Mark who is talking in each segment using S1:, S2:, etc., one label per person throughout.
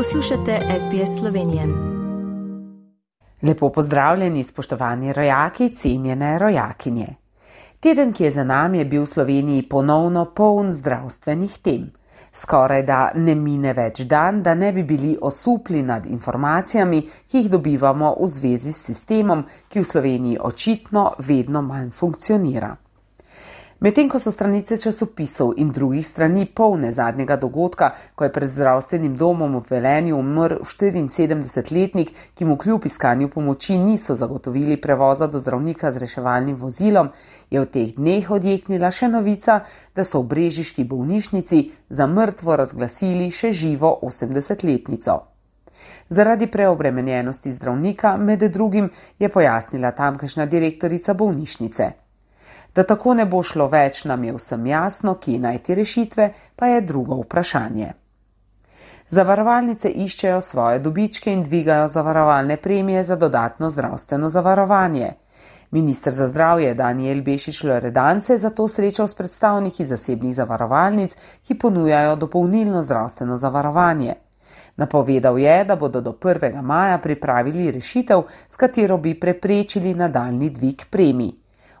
S1: Poslušate SBS Slovenije.
S2: Lepo pozdravljeni, spoštovani rojaki, cenjene rojakinje. Teden, ki je za nami, je bil v Sloveniji ponovno poln zdravstvenih tem. Skoraj da ne mine več dan, da ne bi bili osupli nad informacijami, ki jih dobivamo v zvezi s sistemom, ki v Sloveniji očitno vedno manj funkcionira. Medtem ko so stranice časopisov in drugih strani polne zadnjega dogodka, ko je pred zdravstvenim domom v Velenju umrl 74-letnik, ki mu kljub iskanju pomoči niso zagotovili prevoza do zdravnika z reševalnim vozilom, je v teh dneh odjeknila še novica, da so v brežiški bolnišnici za mrtvo razglasili še živo 80-letnico. Zaradi preobremenjenosti zdravnika, med drugim, je pojasnila tamkajšnja direktorica bolnišnice. Da tako ne bo šlo več, nam je vsem jasno, ki najti rešitve, pa je drugo vprašanje. Zavarovalnice iščejo svoje dobičke in dvigajo zavarovalne premije za dodatno zdravstveno zavarovanje. Ministr za zdravje Daniel Bešič Loredan se je zato srečal s predstavniki zasebnih zavarovalnic, ki ponujajo dopolnilno zdravstveno zavarovanje. Napovedal je, da bodo do 1. maja pripravili rešitev, s katero bi preprečili nadaljni dvig premij.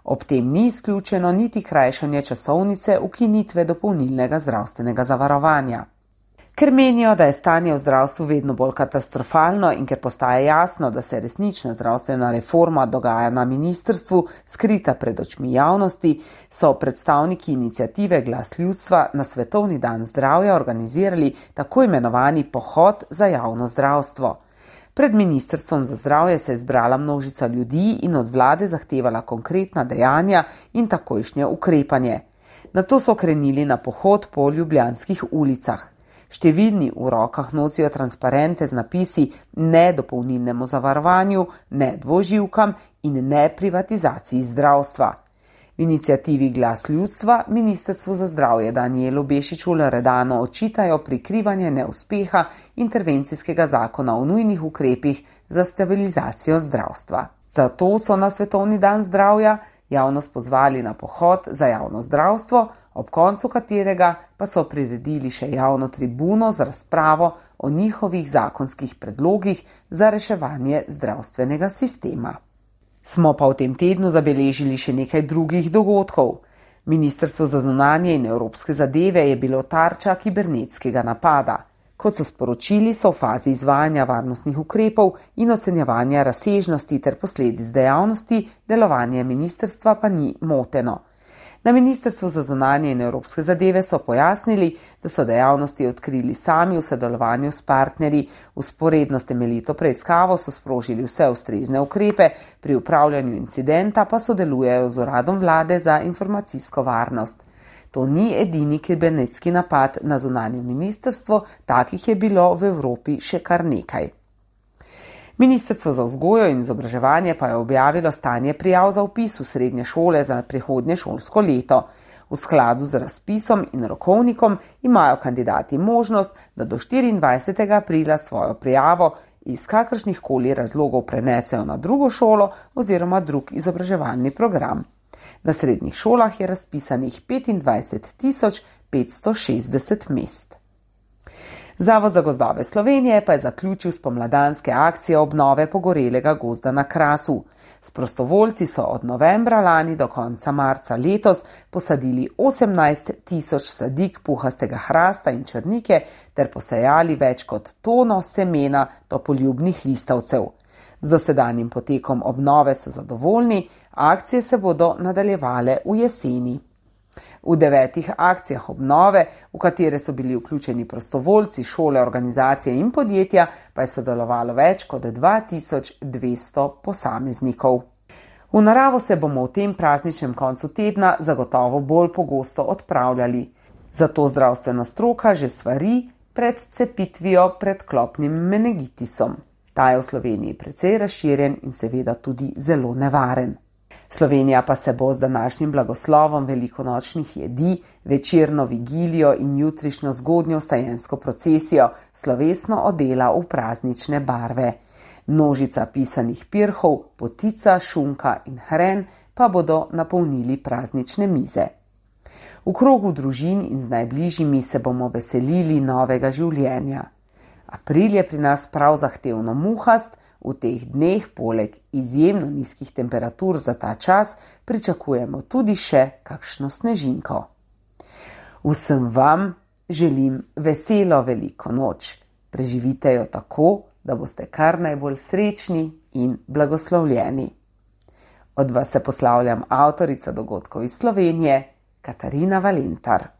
S2: Ob tem ni izključeno niti krajšanje časovnice ukinitve dopolnilnega zdravstvenega zavarovanja. Ker menijo, da je stanje v zdravstvu vedno bolj katastrofalno in ker postaje jasno, da se resnična zdravstvena reforma dogaja na ministrstvu, skrita pred očmi javnosti, so predstavniki inicijative Glas ljudstva na Svetovni dan zdravja organizirali tako imenovani pohod za javno zdravstvo. Pred ministrstvom za zdravje se je zbrala množica ljudi in od vlade zahtevala konkretna dejanja in takojšnje ukrepanje. Na to so krenili na pohod po ljubljanskih ulicah. Številni v rokah nosijo transparente z napisi ne dopolnilnemu zavarovanju, ne dvoživkam in ne privatizaciji zdravstva. V inicijativi Glas ljudstva Ministrstvo za zdravje Danielu Bešiču Loredano očitajo prikrivanje neuspeha intervencijskega zakona o nujnih ukrepih za stabilizacijo zdravstva. Zato so na Svetovni dan zdravja javnost pozvali na pohod za javno zdravstvo, ob koncu katerega pa so priredili še javno tribuno z razpravo o njihovih zakonskih predlogih za reševanje zdravstvenega sistema. Smo pa v tem tednu zabeležili še nekaj drugih dogodkov. Ministrstvo za zunanje in evropske zadeve je bilo tarča kibernetskega napada. Kot so sporočili, so v fazi izvajanja varnostnih ukrepov in ocenjevanja razsežnosti ter posledic dejavnosti, delovanje ministrstva pa ni moteno. Na Ministrstvu za zunanje in evropske zadeve so pojasnili, da so dejavnosti odkrili sami v sodelovanju s partnerji, usporedno s temeljito preiskavo so sprožili vse ustrezne ukrepe, pri upravljanju incidenta pa sodelujejo z uradom vlade za informacijsko varnost. To ni edini kibernetski napad na zunanje ministrstvo, takih je bilo v Evropi še kar nekaj. Ministrstvo za vzgojo in izobraževanje pa je objavilo stanje prijav za upis v srednje šole za prihodnje šolsko leto. V skladu z razpisom in rokovnikom imajo kandidati možnost, da do 24. aprila svojo prijavo iz kakršnih koli razlogov prenesejo na drugo šolo oziroma drug izobraževalni program. Na srednjih šolah je razpisanih 25 560 mest. Zavod za gozdove Slovenije pa je zaključil spomladanske akcije obnove pogorelega gozda na Krasu. S prostovoljci so od novembra lani do konca marca letos posadili 18 tisoč sadik puhastega hrasta in črnike ter posejali več kot tono semena topoljubnih listavcev. Z dosedanjim potekom obnove so zadovoljni, akcije se bodo nadaljevale v jeseni. V devetih akcijah obnove, v katere so bili vključeni prostovoljci, šole, organizacije in podjetja, pa je sodelovalo več kot 2200 posameznikov. V naravo se bomo v tem prazničnem koncu tedna zagotovo bolj pogosto odpravljali. Zato zdravstvena stroka že svari pred cepitvijo pred klopnim menegitisom. Ta je v Sloveniji precej razširjen in seveda tudi zelo nevaren. Slovenija pa se bo z današnjim blagoslovom velikonočnih jedi, večerno vigilijo in jutrišnjo zgodnjo stajensko procesijo slovesno odela v praznične barve. Množica pisanih pirhov, potica, šunka in hren pa bodo napolnili praznične mize. V krogu družin in z najbližjimi se bomo veselili novega življenja. April je pri nas prav zahtevno muhast, v teh dneh poleg izjemno nizkih temperatur za ta čas pričakujemo tudi še kakšno snežinko. Vsem vam želim veselo veliko noč. Preživite jo tako, da boste kar najbolj srečni in blagoslovljeni. Od vas se poslavljam avtorica dogodkov iz Slovenije, Katarina Valentar.